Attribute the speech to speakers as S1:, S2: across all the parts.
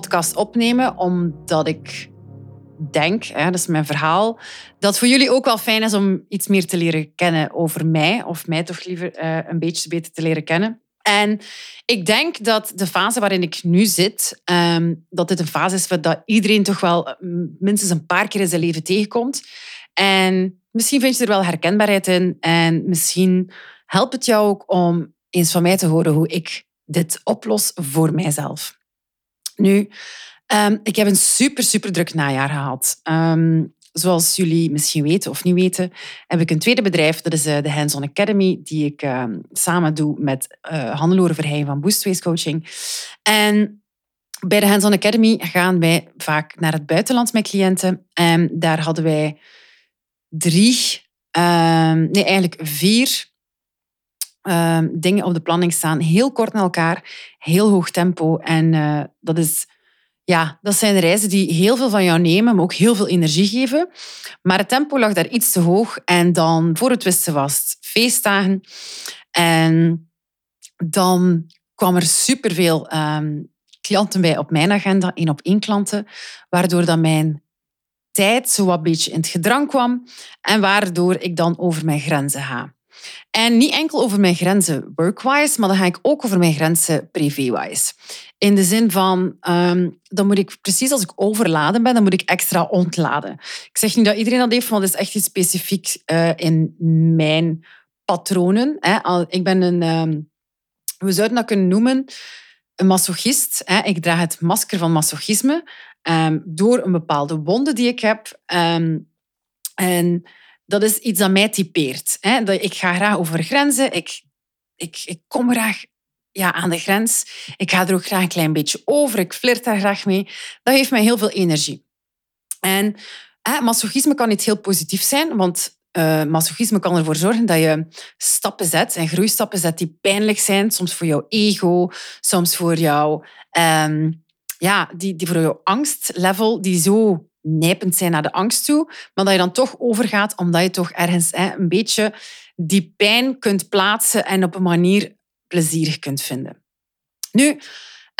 S1: podcast opnemen, omdat ik denk, hè, dat is mijn verhaal, dat voor jullie ook wel fijn is om iets meer te leren kennen over mij, of mij toch liever uh, een beetje beter te leren kennen. En ik denk dat de fase waarin ik nu zit, um, dat dit een fase is dat iedereen toch wel mm, minstens een paar keer in zijn leven tegenkomt. En misschien vind je er wel herkenbaarheid in en misschien helpt het jou ook om eens van mij te horen hoe ik dit oplos voor mijzelf. Nu, um, ik heb een super, super druk najaar gehad. Um, zoals jullie misschien weten of niet weten, heb ik een tweede bedrijf. Dat is eh, de Hands-on Academy, die ik um, samen doe met uh, Hannelore Verheyen van Boostways Coaching. En bij de Hands-on Academy gaan wij vaak naar het buitenland met cliënten. En daar hadden wij drie, nee eigenlijk vier Ehm, dingen op de planning staan. Heel kort na elkaar, heel hoog tempo. En uh, dat, is, ja, dat zijn reizen die heel veel van jou nemen, maar ook heel veel energie geven. Maar het tempo lag daar iets te hoog. En dan, voor het wisten was feestdagen. En dan kwam er superveel um, klanten bij op mijn agenda, één op één klanten, waardoor dat mijn tijd zo wat beetje in het gedrang kwam en waardoor ik dan over mijn grenzen ga. En niet enkel over mijn grenzen workwise, maar dan ga ik ook over mijn grenzen privywise. In de zin van, um, dan moet ik precies als ik overladen ben, dan moet ik extra ontladen. Ik zeg niet dat iedereen dat heeft, want dat is echt iets specifiek uh, in mijn patronen. Hè. Ik ben een, um, we zouden dat kunnen noemen, een masochist. Hè. Ik draag het masker van masochisme um, door een bepaalde wonde die ik heb. en dat is iets dat mij typeert. Hè? Dat ik ga graag over grenzen. Ik, ik, ik kom graag ja, aan de grens. Ik ga er ook graag een klein beetje over. Ik flirt daar graag mee. Dat geeft mij heel veel energie. En hè, masochisme kan iets heel positief zijn, want uh, masochisme kan ervoor zorgen dat je stappen zet en groeistappen zet die pijnlijk zijn, soms voor jouw ego, soms voor jouw, um, ja, die, die voor jouw angstlevel, die zo nijpend zijn naar de angst toe, maar dat je dan toch overgaat omdat je toch ergens hè, een beetje die pijn kunt plaatsen en op een manier plezierig kunt vinden. Nu,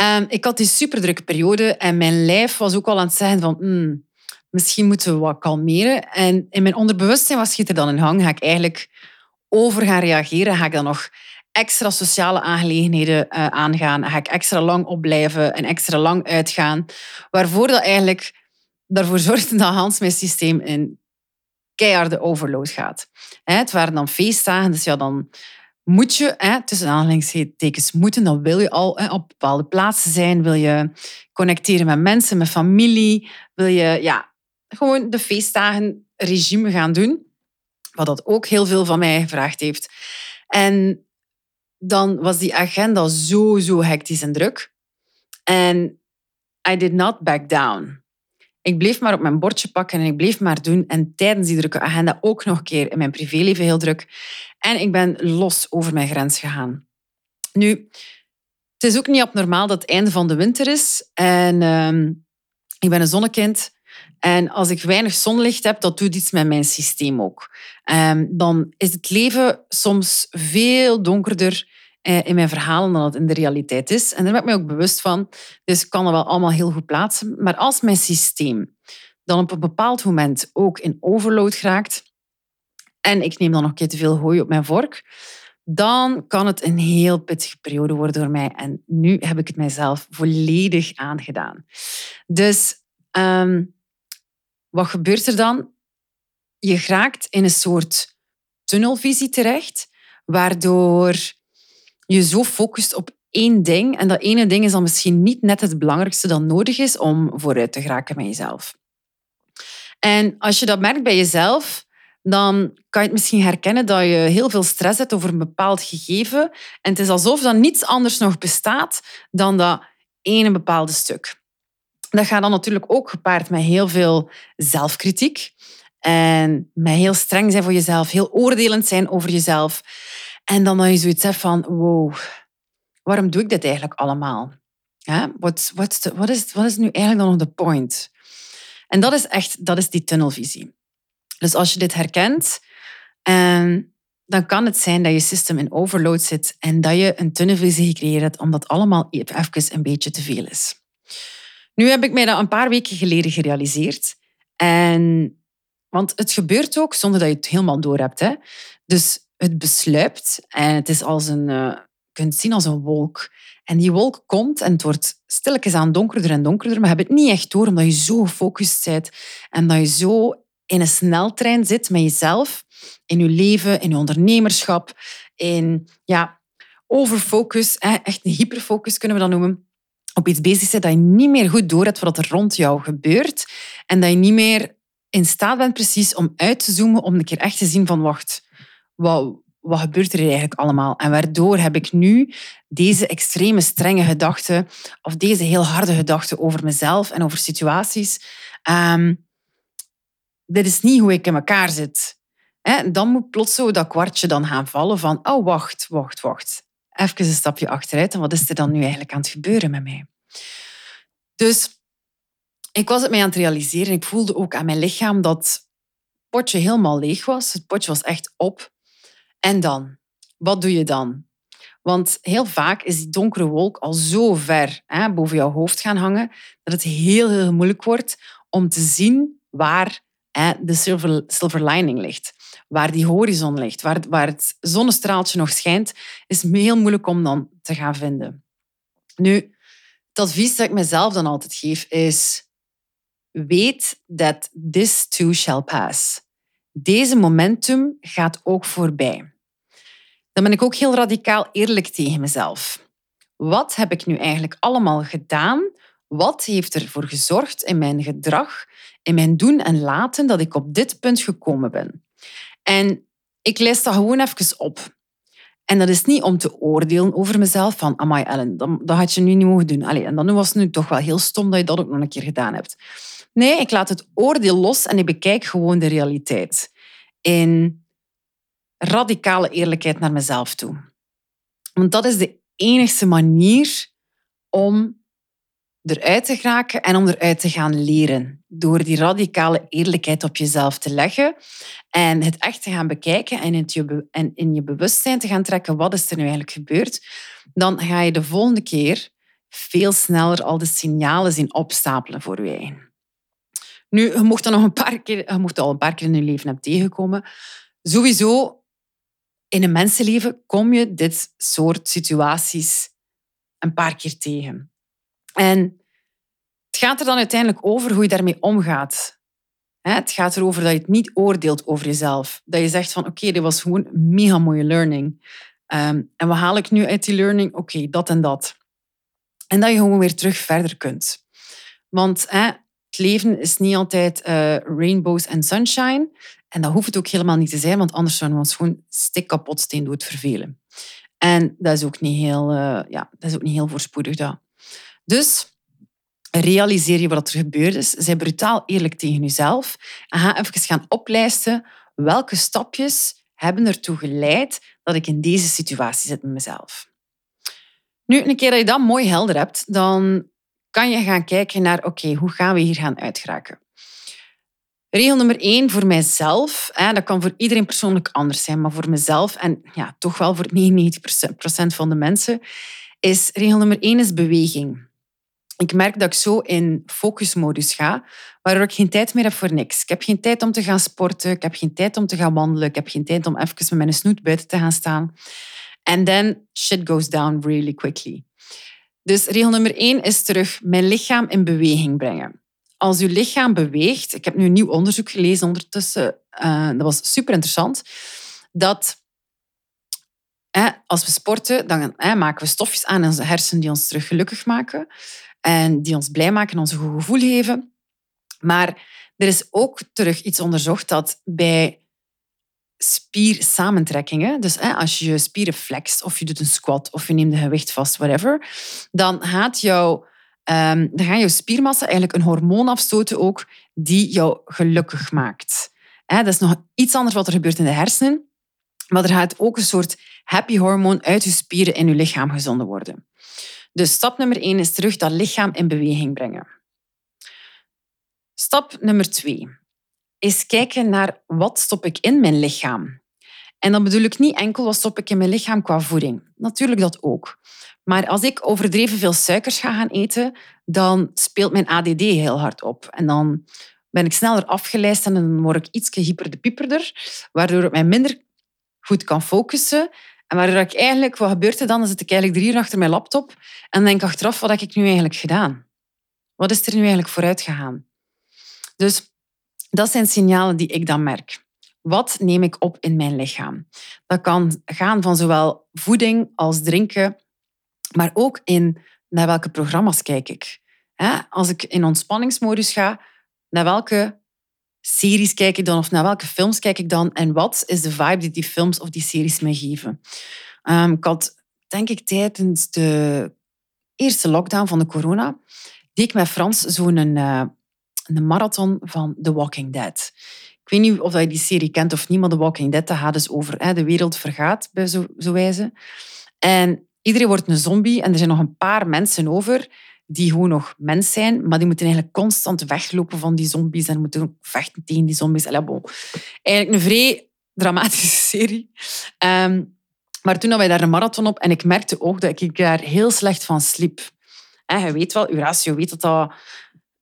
S1: um, ik had die superdrukke periode en mijn lijf was ook al aan het zeggen van hmm, misschien moeten we wat kalmeren. En in mijn onderbewustzijn, wat schiet er dan in hang? Ga ik eigenlijk over gaan reageren? Ga ik dan nog extra sociale aangelegenheden uh, aangaan? Ga ik extra lang opblijven en extra lang uitgaan? Waarvoor dat eigenlijk daarvoor zorgde dat Hans mijn systeem in keiharde overload gaat. Het waren dan feestdagen, dus ja, dan moet je, tussen aanhalingstekens moeten, dan wil je al op bepaalde plaatsen zijn, wil je connecteren met mensen, met familie, wil je ja, gewoon de feestdagen regime gaan doen, wat dat ook heel veel van mij gevraagd heeft. En dan was die agenda zo, zo hectisch en druk. En I did not back down. Ik bleef maar op mijn bordje pakken en ik bleef maar doen. En tijdens die drukke agenda ook nog een keer in mijn privéleven heel druk. En ik ben los over mijn grens gegaan. Nu, het is ook niet abnormaal dat het einde van de winter is. En uh, ik ben een zonnekind. En als ik weinig zonlicht heb, dat doet iets met mijn systeem ook. Um, dan is het leven soms veel donkerder in mijn verhalen dan het in de realiteit is. En daar ben ik me ook bewust van. Dus ik kan dat wel allemaal heel goed plaatsen. Maar als mijn systeem dan op een bepaald moment ook in overload geraakt en ik neem dan nog een keer te veel hooi op mijn vork, dan kan het een heel pittige periode worden voor mij. En nu heb ik het mijzelf volledig aangedaan. Dus ehm, wat gebeurt er dan? Je raakt in een soort tunnelvisie terecht, waardoor je zo focust op één ding. En dat ene ding is dan misschien niet net het belangrijkste dat nodig is om vooruit te geraken met jezelf. En als je dat merkt bij jezelf, dan kan je het misschien herkennen dat je heel veel stress hebt over een bepaald gegeven. En het is alsof dan niets anders nog bestaat dan dat ene bepaalde stuk. Dat gaat dan natuurlijk ook gepaard met heel veel zelfkritiek. En met heel streng zijn voor jezelf, heel oordelend zijn over jezelf. En dan dat je zoiets hebt van, wow, waarom doe ik dit eigenlijk allemaal? Wat, is, is nu eigenlijk dan nog de point? En dat is echt dat is die tunnelvisie. Dus als je dit herkent, en dan kan het zijn dat je systeem in overload zit en dat je een tunnelvisie gecreëerd hebt omdat allemaal even een beetje te veel is. Nu heb ik mij dat een paar weken geleden gerealiseerd. En, want het gebeurt ook zonder dat je het helemaal door hebt. Dus het besluipt en het is als een, uh, je kunt zien als een wolk. En die wolk komt en het wordt stilletjes aan donkerder en donkerder, maar je hebt het niet echt door omdat je zo gefocust bent en dat je zo in een sneltrein zit met jezelf, in je leven, in je ondernemerschap, in ja, overfocus, echt een hyperfocus kunnen we dat noemen, op iets bezig bent dat je niet meer goed door hebt wat er rond jou gebeurt en dat je niet meer in staat bent precies om uit te zoomen, om een keer echt te zien van wacht, wat, wat gebeurt er eigenlijk allemaal? En waardoor heb ik nu deze extreme strenge gedachten of deze heel harde gedachten over mezelf en over situaties? Um, dit is niet hoe ik in elkaar zit. dan moet plots zo dat kwartje dan gaan vallen van, oh wacht, wacht, wacht. Even een stapje achteruit en wat is er dan nu eigenlijk aan het gebeuren met mij? Dus ik was het mij aan het realiseren. Ik voelde ook aan mijn lichaam dat het potje helemaal leeg was. Het potje was echt op. En dan? Wat doe je dan? Want heel vaak is die donkere wolk al zo ver hè, boven jouw hoofd gaan hangen dat het heel, heel moeilijk wordt om te zien waar hè, de silver, lining ligt. Waar die horizon ligt, waar, waar het zonnestraaltje nog schijnt, is heel moeilijk om dan te gaan vinden. Nu, het advies dat ik mezelf dan altijd geef is: weet that this too shall pass. Deze momentum gaat ook voorbij. Dan ben ik ook heel radicaal eerlijk tegen mezelf. Wat heb ik nu eigenlijk allemaal gedaan? Wat heeft ervoor gezorgd in mijn gedrag, in mijn doen en laten, dat ik op dit punt gekomen ben? En ik lees dat gewoon even op. En dat is niet om te oordelen over mezelf van, amai Ellen, dat, had je nu niet mogen doen. Allee, en dan was het nu toch wel heel stom dat je dat ook nog een keer gedaan hebt. Nee, ik laat het oordeel los en ik bekijk gewoon de realiteit. In radicale eerlijkheid naar mezelf toe. Want dat is de enigste manier om eruit te geraken en om eruit te gaan leren. Door die radicale eerlijkheid op jezelf te leggen en het echt te gaan bekijken en in je, en in je bewustzijn te gaan trekken wat is er nu eigenlijk gebeurd, dan ga je de volgende keer veel sneller al de signalen zien opstapelen voor je Nu, je mocht dat nog een paar keer, je mocht al een paar keer in je leven hebben tegenkomen. Sowieso in een mensenleven kom je dit soort situaties een paar keer tegen. En het gaat er dan uiteindelijk over hoe je daarmee omgaat. Het gaat erover dat je het niet oordeelt over jezelf. Dat je zegt van oké, dit was gewoon een mega mooie learning. Ehm, en wat haal ik nu uit die learning? Oké, dat en dat. En dat je gewoon weer terug verder kunt. Want het leven is niet altijd uh, rainbows en sunshine. En dat hoeft het ook helemaal niet te zijn, want anders zouden we ons gewoon stik kapot dood vervelen. En dat is ook niet heel, uh, ja, dat is ook niet heel voorspoedig. Dat. Dus realiseer je wat er gebeurd is. Zij brutaal eerlijk tegen jezelf. En ga even gaan oplijsten welke stapjes hebben ertoe geleid dat ik in deze situatie zit met mezelf. Nu, een keer dat je dat mooi helder hebt, dan kan je gaan kijken naar, oké, hoe gaan we hier gaan uitgeraken? Regel nummer één voor mijzelf, hè, dat kan voor iedereen persoonlijk anders zijn, maar voor mezelf en ja, toch wel voor 99% van de mensen, is regel nummer één is beweging. Ik merk dat ik zo in focusmodus ga, waardoor ik geen tijd meer heb voor niks. Ik heb geen tijd om te gaan sporten, ik heb geen tijd om te gaan wandelen, ik heb geen tijd om even met mijn snoet buiten te gaan staan. And then shit goes down really quickly. Dus regel nummer één is terug mijn lichaam in beweging brengen als je lichaam beweegt, ik heb nu een nieuw onderzoek gelezen ondertussen, uh, dat was super interessant, dat als we sporten, dan maken we stofjes aan in onze hersenen die ons terug gelukkig maken en die ons blij maken en ons een goed gevoel geven. Maar er is ook terug iets onderzocht dat bij spiersamentrekkingen, dus als je je spieren flext of je doet een squat of je neemt een gewicht vast, whatever, dan gaat jouw um, dan gaat je spiermassa eigenlijk een hormoon afstoten ook die jou gelukkig maakt. dat is nog iets anders wat er gebeurt in de hersenen. Maar er gaat ook een soort happy hormoon uit je spieren in je lichaam gezonden worden. Dus stap nummer één is terug dat lichaam in beweging brengen. Stap nummer twee is kijken naar wat stop ik in mijn lichaam. En dan bedoel ik niet enkel wat stop ik in mijn lichaam qua voeding. Natuurlijk dat ook. Maar als ik overdreven veel suikers ga gaan eten, dan speelt mijn ADD heel hard op. En dan ben ik sneller afgeleid en dan word ik iets hyperdepieperder, waardoor ik mij minder goed kan focussen. En waardoor ik eigenlijk, wat gebeurt er dan? Dan zit ik eigenlijk drie uur achter mijn laptop en denk achteraf, wat heb ik nu eigenlijk gedaan? Wat is er nu eigenlijk vooruit gegaan? Dus dat zijn signalen die ik dan merk. Wat neem ik op in mijn lichaam? Dat kan gaan van zowel voeding als drinken, maar ook in naar welke programma's kijk ik. Als ik in ontspanningsmodus ga, naar welke series kijk ik dan of naar welke films kijk ik dan en wat is de vibe die die films of die series mij geven? Um, ik had, denk ik, tijdens de eerste lockdown van de corona, deed ik met Frans zo'n uh, een marathon van The Walking Dead. Ik weet niet of je die serie kent of niet, maar The Walking Dead gaat dus over hè, de wereld vergaat, bij zo, zo wijze. En iedereen wordt een zombie en er zijn nog een paar mensen over die gewoon nog mens zijn, maar die moeten eigenlijk constant weglopen van die zombies en moeten vechten tegen die zombies. Eigenlijk een vrij dramatische serie. Ehm, maar toen hadden wij daar een marathon op en ik merkte ook dat ik daar heel slecht van sliep. En je weet wel, Uratio weet dat dat,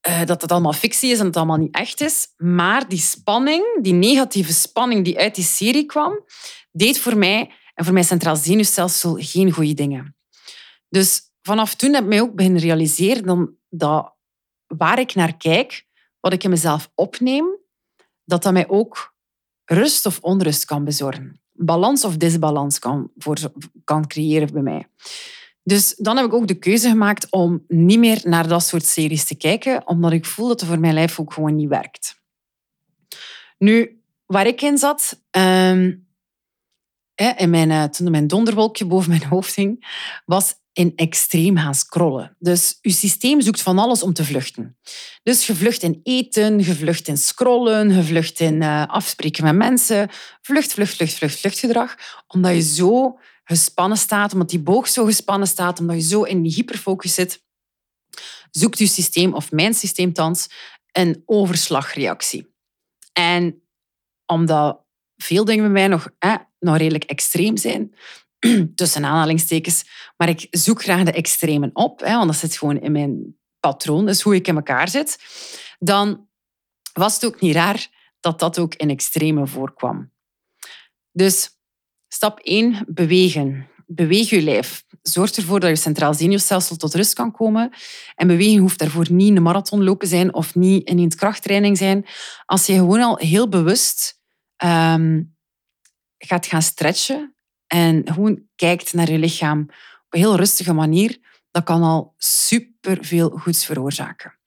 S1: uh, dat het allemaal fictie is en dat het allemaal niet echt is. Maar die spanning, die negatieve spanning die uit die serie kwam, deed voor mij en voor mijn centraal zenuwstelsel geen goede dingen. Dus vanaf toen heb ik mij ook beginnen realiseren dat waar ik naar kijk, wat ik in mezelf opneem, dat dat mij ook rust of onrust kan bezorgen. Balans of disbalans kan, kan creëren bij mij. Dus dan heb ik ook de keuze gemaakt om niet meer naar dat soort series te kijken, omdat ik voel dat het voor mijn lijf ook gewoon niet werkt. Nu, waar ik in zat, um, in mijn, eh, toen mijn donderwolkje boven mijn hoofd hing, was in extreem gaan scrollen. Dus je systeem zoekt van alles om te vluchten. Dus je vlucht in eten, je vlucht in scrollen, je vlucht in uh, afspreken met mensen. Vlucht, vlucht, vlucht, vlucht, vluchtgedrag. Omdat je zo gespannen staat, omdat die boog zo gespannen staat, omdat je zo in die hyperfocus zit, zoekt je systeem, of mijn systeem thans, een overslagreactie. En omdat veel dingen bij mij nog, eh, nog redelijk extreem zijn, tussen aanhalingstekens. Maar ik zoek graag de extremen op, hè, want dat zit gewoon in mijn patroon, dus hoe ik in elkaar zit. Dan was het ook niet raar dat dat ook in extremen voorkwam. Dus stap 1, bewegen. Beweeg je lijf. Zorg ervoor dat je centraal zenuwstelsel tot rust kan komen. En bewegen hoeft daarvoor niet een marathon lopen zijn of niet ineens krachttraining zijn. Als je gewoon al heel bewust um, gaat gaan stretchen, en gewoon kijkt naar je lichaam op een heel rustige manier, dat kan al super veel goeds veroorzaken.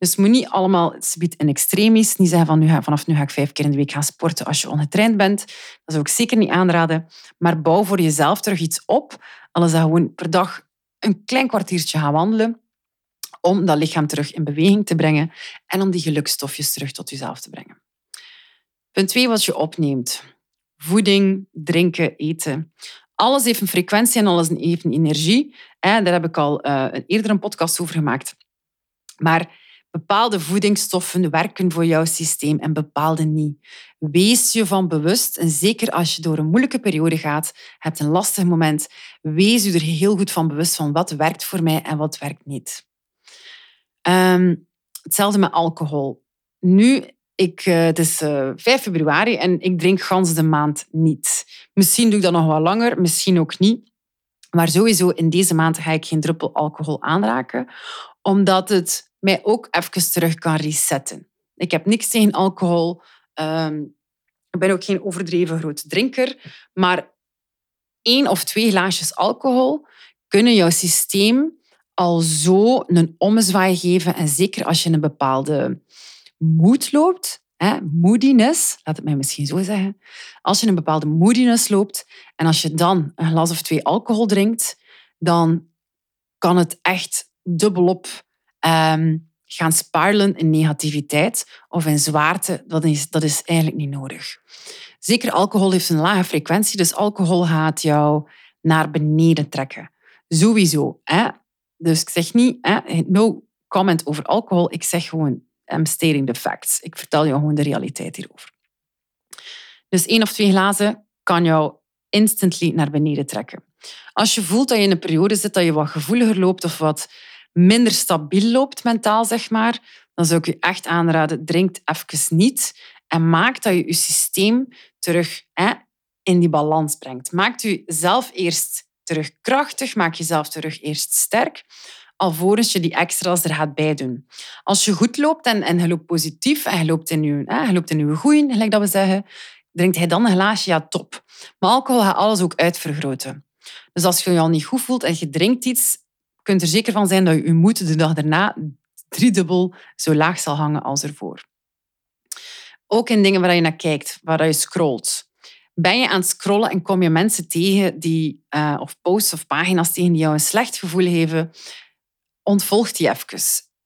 S1: Dus moet niet allemaal subiet in extremis. Niet zeggen van nu ga, vanaf nu ga ik vijf keer in de week gaan sporten als je ongetraind bent. Dat zou ik zeker niet aanraden. Maar bouw voor jezelf terug iets op. Al is dat gewoon per dag een klein kwartiertje gaan wandelen. Om dat lichaam terug in beweging te brengen. En om die gelukstofjes terug tot jezelf te brengen. Punt twee, wat je opneemt voeding, drinken, eten. Alles heeft een frequentie en alles heeft een energie. Daar heb ik al uh, eerder een podcast over gemaakt. Maar bepaalde voedingsstoffen werken voor jouw systeem en bepaalde niet. Wees je van bewust en zeker als je door een moeilijke periode gaat, hebt een lastig moment, wees je er heel goed van bewust van wat werkt voor mij en wat werkt niet. Um, hetzelfde met alcohol. Nu ik, uh, het is uh, eh, 5 februari en ik drink gans de maand niet. Misschien doe ik dat nog wat langer, misschien ook niet. Maar sowieso in deze maand ga ik geen druppel alcohol aanraken, omdat het mij ook even terug kan resetten. Ik heb niks tegen alcohol. Um, ik ben ook geen overdreven groot drinker. Maar één of twee glaasjes alcohol kunnen jouw systeem al zo een ommezwaai geven. En zeker als je een bepaalde moed loopt, hè, moodiness, laat het mij misschien zo zeggen. Als je een bepaalde moodiness loopt en als je dan een glas of twee alcohol drinkt, dan kan het echt dubbelop ehm, gaan spiralen in negativiteit of in zwaarte, dat is, dat is eigenlijk niet nodig. Zeker alcohol heeft een lage frequentie, dus alcohol gaat jou naar beneden trekken. Sowieso. Hè? Dus ik zeg niet, hè, no comment over alcohol. Ik zeg gewoon, I'm stating the facts. Ik vertel jou gewoon de realiteit hierover. Dus één of twee glazen kan jou instantly naar beneden trekken. Als je voelt dat je in een periode zit dat je wat gevoeliger loopt of wat minder stabiel loopt mentaal, zeg maar, dan zou ik je echt aanraden, drink even niet en maak dat je je systeem terug hè, in die balans brengt. Maak je zelf eerst terug krachtig, maak jezelf terug eerst sterk, alvorens je die extra's er gaat bij doen. Als je goed loopt en, en je loopt positief en je loopt in je, hè, je loopt in je groei, gelijk dat we zeggen, drinkt hij dan een glaasje, ja top. Maar alcohol gaat alles ook uitvergroten. Dus als je je al niet goed voelt en je drinkt iets, kunt er zeker van zijn dat je moed de dag daarna driedubbel zo laag zal hangen als ervoor. Ook in dingen waar je naar kijkt, waar je scrolt. Ben je aan het scrollen en kom je mensen tegen die, uh, of posts of pagina's tegen die jou een slecht gevoel geven, ontvolg die even.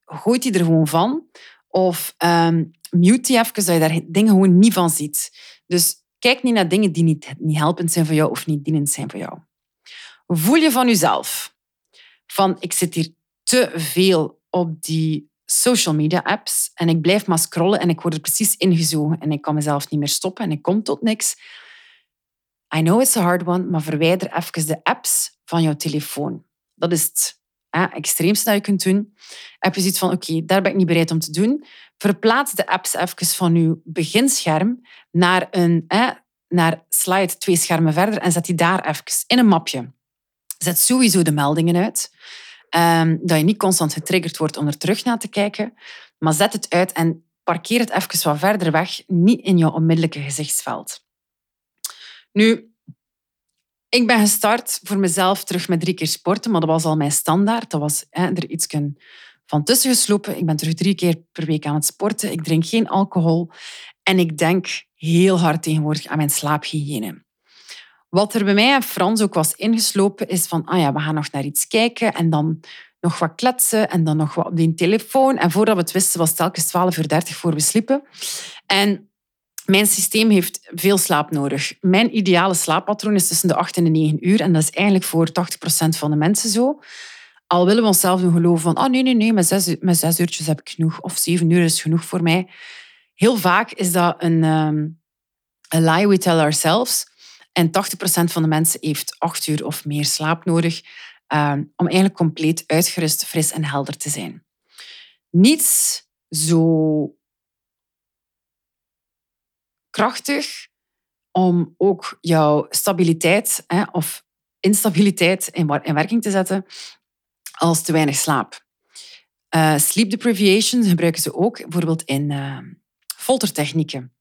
S1: Gooi die er gewoon van. Of um, mute die even, zodat je daar dingen gewoon niet van ziet. Dus kijk niet naar dingen die niet, niet helpend zijn voor jou of niet dienend zijn voor jou. Voel je van jezelf van ik zit hier te veel op die social media apps en ik blijf maar scrollen en ik word er precies ingezogen en ik kan mezelf niet meer stoppen en ik kom tot niks. I know it's a hard one, maar verwijder even de apps van jouw telefoon. Dat is het extreemste dat je kunt doen. Heb je zoiets van, oké, daar ben ik niet bereid om te doen. Verplaats de apps even van je beginscherm naar, een, naar slide twee schermen verder en zet die daar even in een mapje. Zet sowieso de meldingen uit. Um, dat je niet constant getriggerd wordt om er terug naar te kijken. Maar zet het uit en parkeer het even wat verder weg, niet in jouw onmiddellijke gezichtsveld. Nu, ik ben gestart voor mezelf terug met drie keer sporten, maar dat was al mijn standaard. Dat was er iets van tussen geslopen. Ik ben terug drie keer per week aan het sporten. Ik drink geen alcohol. En ik denk heel hard tegenwoordig aan mijn slaaphygiëne. Wat er bij mij en Frans ook was ingeslopen, is van, ah ja, we gaan nog naar iets kijken en dan nog wat kletsen en dan nog wat op die telefoon. En voordat we het wisten, was het telkens 12 uur 30 voor we sliepen. En mijn systeem heeft veel slaap nodig. Mijn ideale slaappatroon is tussen de 8 en de 9 uur. En dat is eigenlijk voor 80% van de mensen zo. Al willen we onszelf nog geloven van, oh nee, nee, nee, met zes, met zes uurtjes heb ik genoeg. Of zeven uur is genoeg voor mij. Heel vaak is dat een, um, lie we tell ourselves. En 80% van de mensen heeft acht uur of meer slaap nodig um, om eigenlijk compleet uitgerust, fris en helder te zijn. Niets zo krachtig om ook jouw stabiliteit hè, of instabiliteit in, werking te zetten als te weinig slaap. Uh, sleep deprivation gebruiken ze ook bijvoorbeeld in uh, foltertechnieken.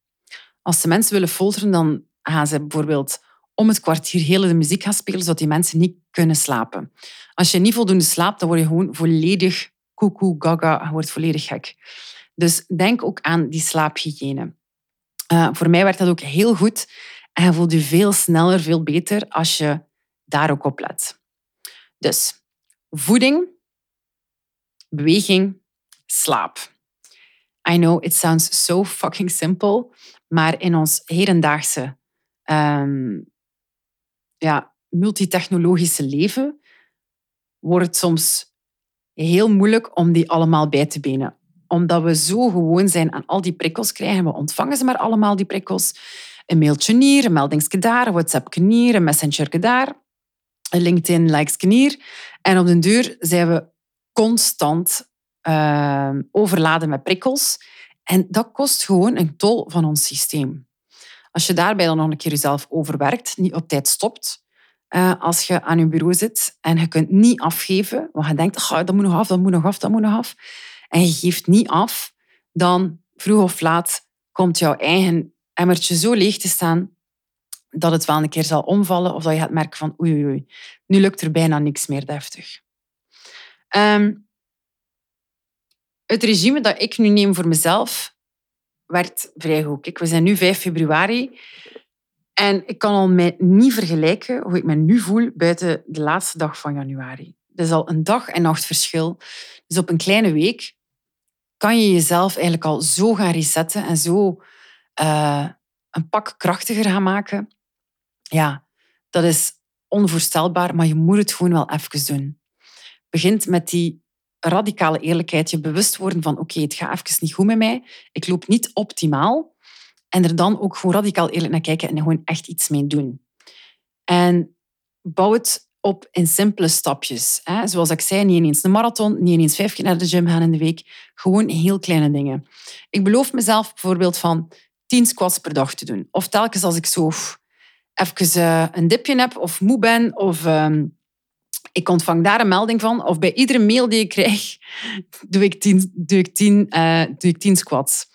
S1: Als ze mensen willen folteren, dan gaan ze bijvoorbeeld om het kwartier hele de muziek gaan spelen, zodat die mensen niet kunnen slapen. Als je niet voldoende slaapt, dan word je gewoon volledig koekoe, gaga, je wordt volledig gek. Dus denk ook aan die slaaphygiëne. Uh, voor mij werkt dat ook heel goed en je voelt je veel sneller, veel beter als je daar ook op let. Dus voeding, beweging, slaap. I know it sounds so fucking simple, maar in ons hedendaagse um, ja, multitechnologische leven wordt het soms heel moeilijk om die allemaal bij te benen omdat we zo gewoon zijn aan al die prikkels krijgen. We ontvangen ze maar allemaal, die prikkels. Een mailtje hier, een meldingsje daar, een WhatsApp hier, een messenger daar, een LinkedIn likes hier. En op den duur zijn we constant uh, overladen met prikkels. En dat kost gewoon een tol van ons systeem. Als je daarbij dan nog een keer jezelf overwerkt, niet op tijd stopt, uh, als je aan je bureau zit en je kunt niet afgeven, want je denkt, dat moet nog af, dat moet nog af, dat moet nog af en je geeft niet af, dan vroeg of laat komt jouw eigen emmertje zo leeg te staan dat het wel een keer zal omvallen of dat je gaat merken van oei, oei, nu lukt er bijna niks meer deftig. Um, het regime dat ik nu neem voor mezelf werkt vrij goed. Kijk, we zijn nu 5 februari en ik kan al mij niet vergelijken hoe ik me nu voel buiten de laatste dag van januari. Dat is al een dag en nacht verschil. Dus op een kleine week kan je jezelf eigenlijk al zo gaan resetten en zo uh, een pak krachtiger gaan maken. Ja, dat is onvoorstelbaar, maar je moet het gewoon wel even doen. Begint met die radicale eerlijkheid, je bewust worden van oké, het gaat even niet goed met mij, ik loop niet optimaal. En er dan ook gewoon radicaal eerlijk naar kijken en gewoon echt iets mee doen. En bouw het op in simpele stapjes. Hè. Zoals ik zei, niet ineens een marathon, niet ineens vijf keer naar de gym gaan in de week. Gewoon heel kleine dingen. Ik beloof mezelf bijvoorbeeld van tien squats per dag te doen. Of telkens als ik zo even uh, een dipje heb of moe ben of uh, ik ontvang daar een melding van. Of bij iedere mail die ik krijg, doe ik tien, doe ik tien, uh, doe ik tien squats.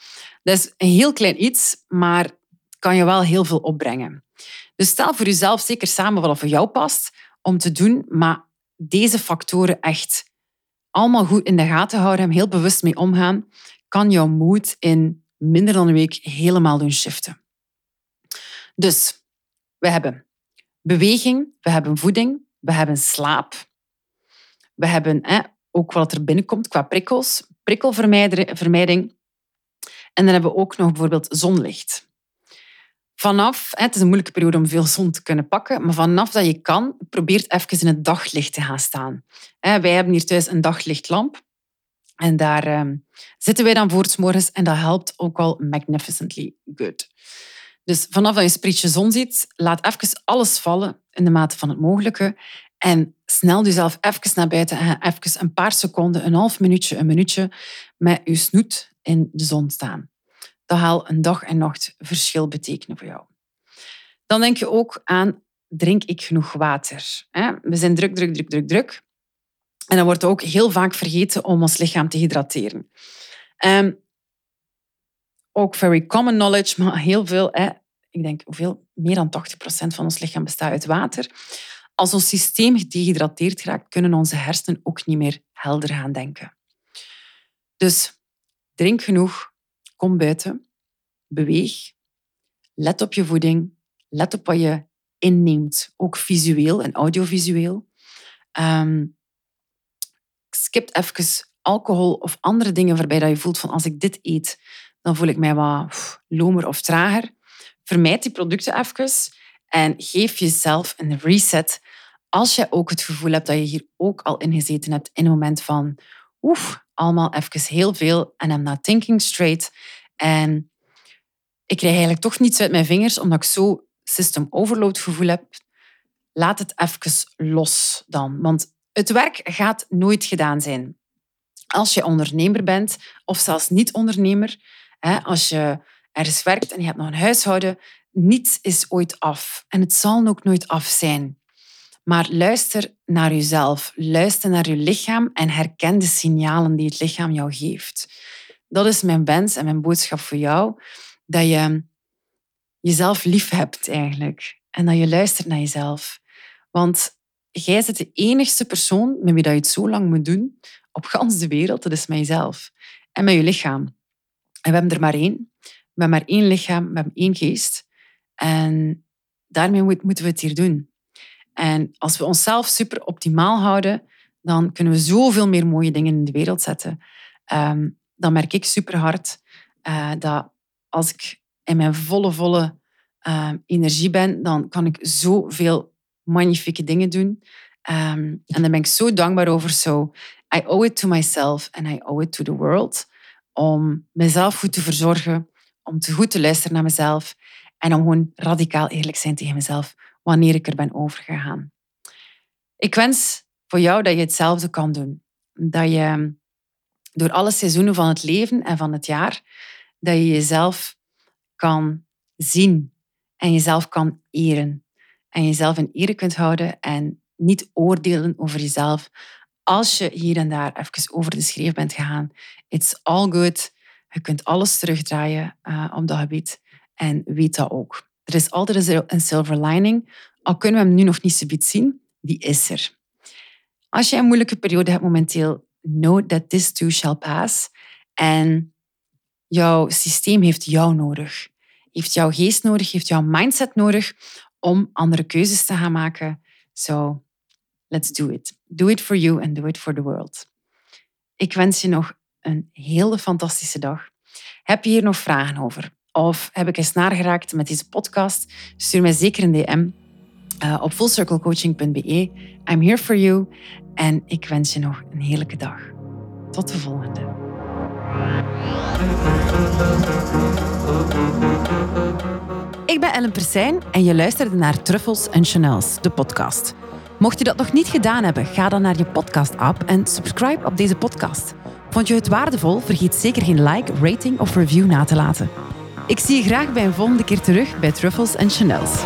S1: Dat is een heel klein iets, maar kan je wel heel veel opbrengen. Dus stel voor jezelf zeker samen wat voor jou past om te doen, maar deze factoren echt allemaal goed in de gaten houden en heel bewust mee omgaan, kan jouw moed in minder dan een week helemaal doen shiften. Dus we hebben beweging, we hebben voeding, we hebben slaap, we hebben ook wat er binnenkomt qua prikkels, prikkelvermijding. En dan hebben we ook nog bijvoorbeeld zonlicht. Vanaf, het is een moeilijke periode om veel zon te kunnen pakken, maar vanaf dat je kan, probeer even in het daglicht te gaan staan. Wij hebben hier thuis een daglichtlamp. En daar ehm, zitten wij dan voor morgens en dat helpt ook al magnificently good. Dus vanaf dat je een sprietje zon ziet, laat even alles vallen in de mate van het mogelijke. En snel jezelf even naar buiten en even een paar seconden, een half minuutje, een minuutje met je snoet in de zon staan. Dat zal een dag en nacht verschil betekenen voor jou. Dan denk je ook aan, drink ik genoeg water? We zijn druk, druk, druk, druk, druk. En dan wordt ook heel vaak vergeten om ons lichaam te hydrateren. Um, ook very common knowledge, maar heel veel, hè, ik denk hoeveel, meer dan 80% van ons lichaam bestaat uit water. Als ons systeem gedehydrateerd raakt, kunnen onze hersenen ook niet meer helder gaan denken. Dus drink genoeg, kom buiten, beweeg, let op je voeding, let op wat je inneemt, ook visueel en audiovisueel. Um, skip even alcohol of andere dingen waarbij dat je voelt van als ik dit eet, dan voel ik mij wat lomer of trager. Vermijd die producten even en geef jezelf een reset als je ook het gevoel hebt dat je hier ook al in gezeten hebt in een moment van oef, allemaal even heel veel en I'm not thinking straight. En ik krijg eigenlijk toch niets uit mijn vingers omdat ik zo system overload gevoel heb. Laat het even los dan. Want het werk gaat nooit gedaan zijn. Als je ondernemer bent, of zelfs niet ondernemer, als je ergens werkt en je hebt nog een huishouden, niets is ooit af. En het zal ook nooit af zijn. Maar luister naar jezelf, luister naar je lichaam en herken de signalen die het lichaam jou geeft. Dat is mijn wens en mijn boodschap voor jou, dat je jezelf lief hebt eigenlijk en dat je luistert naar jezelf. Want jij bent de enigste persoon met wie je het zo lang moet doen op gans de wereld. Dat is mijzelf en met je lichaam. En we hebben er maar één. Hebben maar één lichaam, hebben één geest. En daarmee moeten we het hier doen. En als we onszelf super optimaal houden, dan kunnen we zoveel meer mooie dingen in de wereld zetten. Um, dan merk ik super hard uh, dat als ik in mijn volle, volle uh, energie ben, dan kan ik zoveel magnifieke dingen doen. Um, en daar ben ik zo dankbaar over. So, I owe it to myself and I owe it to the world. Om mezelf goed te verzorgen, om te goed te luisteren naar mezelf en om gewoon radicaal eerlijk zijn tegen mezelf wanneer ik er ben overgegaan. Ik wens voor jou dat je hetzelfde kan doen. Dat je door alle seizoenen van het leven en van het jaar, dat je jezelf kan zien en jezelf kan eren en jezelf in ere kunt houden en niet oordelen over jezelf als je hier en daar even over de schreef bent gegaan. It's all good. Je kunt alles terugdraaien uh, op dat gebied en weet dat ook. Er is altijd een silver lining, al kunnen we hem nu nog niet goed zien, die is er. Als je een moeilijke periode hebt momenteel, know that this too shall pass. En jouw systeem heeft jou nodig. Heeft jouw geest nodig, heeft jouw mindset nodig om andere keuzes te gaan maken. So, Let's do it. Do it for you and do it for the world. Ik wens je nog een hele fantastische dag. Heb je hier nog vragen over? Of heb ik eens naar geraakt met deze podcast? Stuur mij zeker een DM uh, op fullcirclecoaching.be. I'm here for you. En ik wens je nog een heerlijke dag. Tot de volgende. Ik ben Ellen Persijn en je luisterde naar Truffles en Chanels, de podcast. Mocht je dat nog niet gedaan hebben, ga dan naar je podcast-app en subscribe op deze podcast. Vond je het waardevol? Vergeet zeker geen like, rating of review na te laten. Ik zie je graag bij een volgende keer terug bij Truffles en Chanels.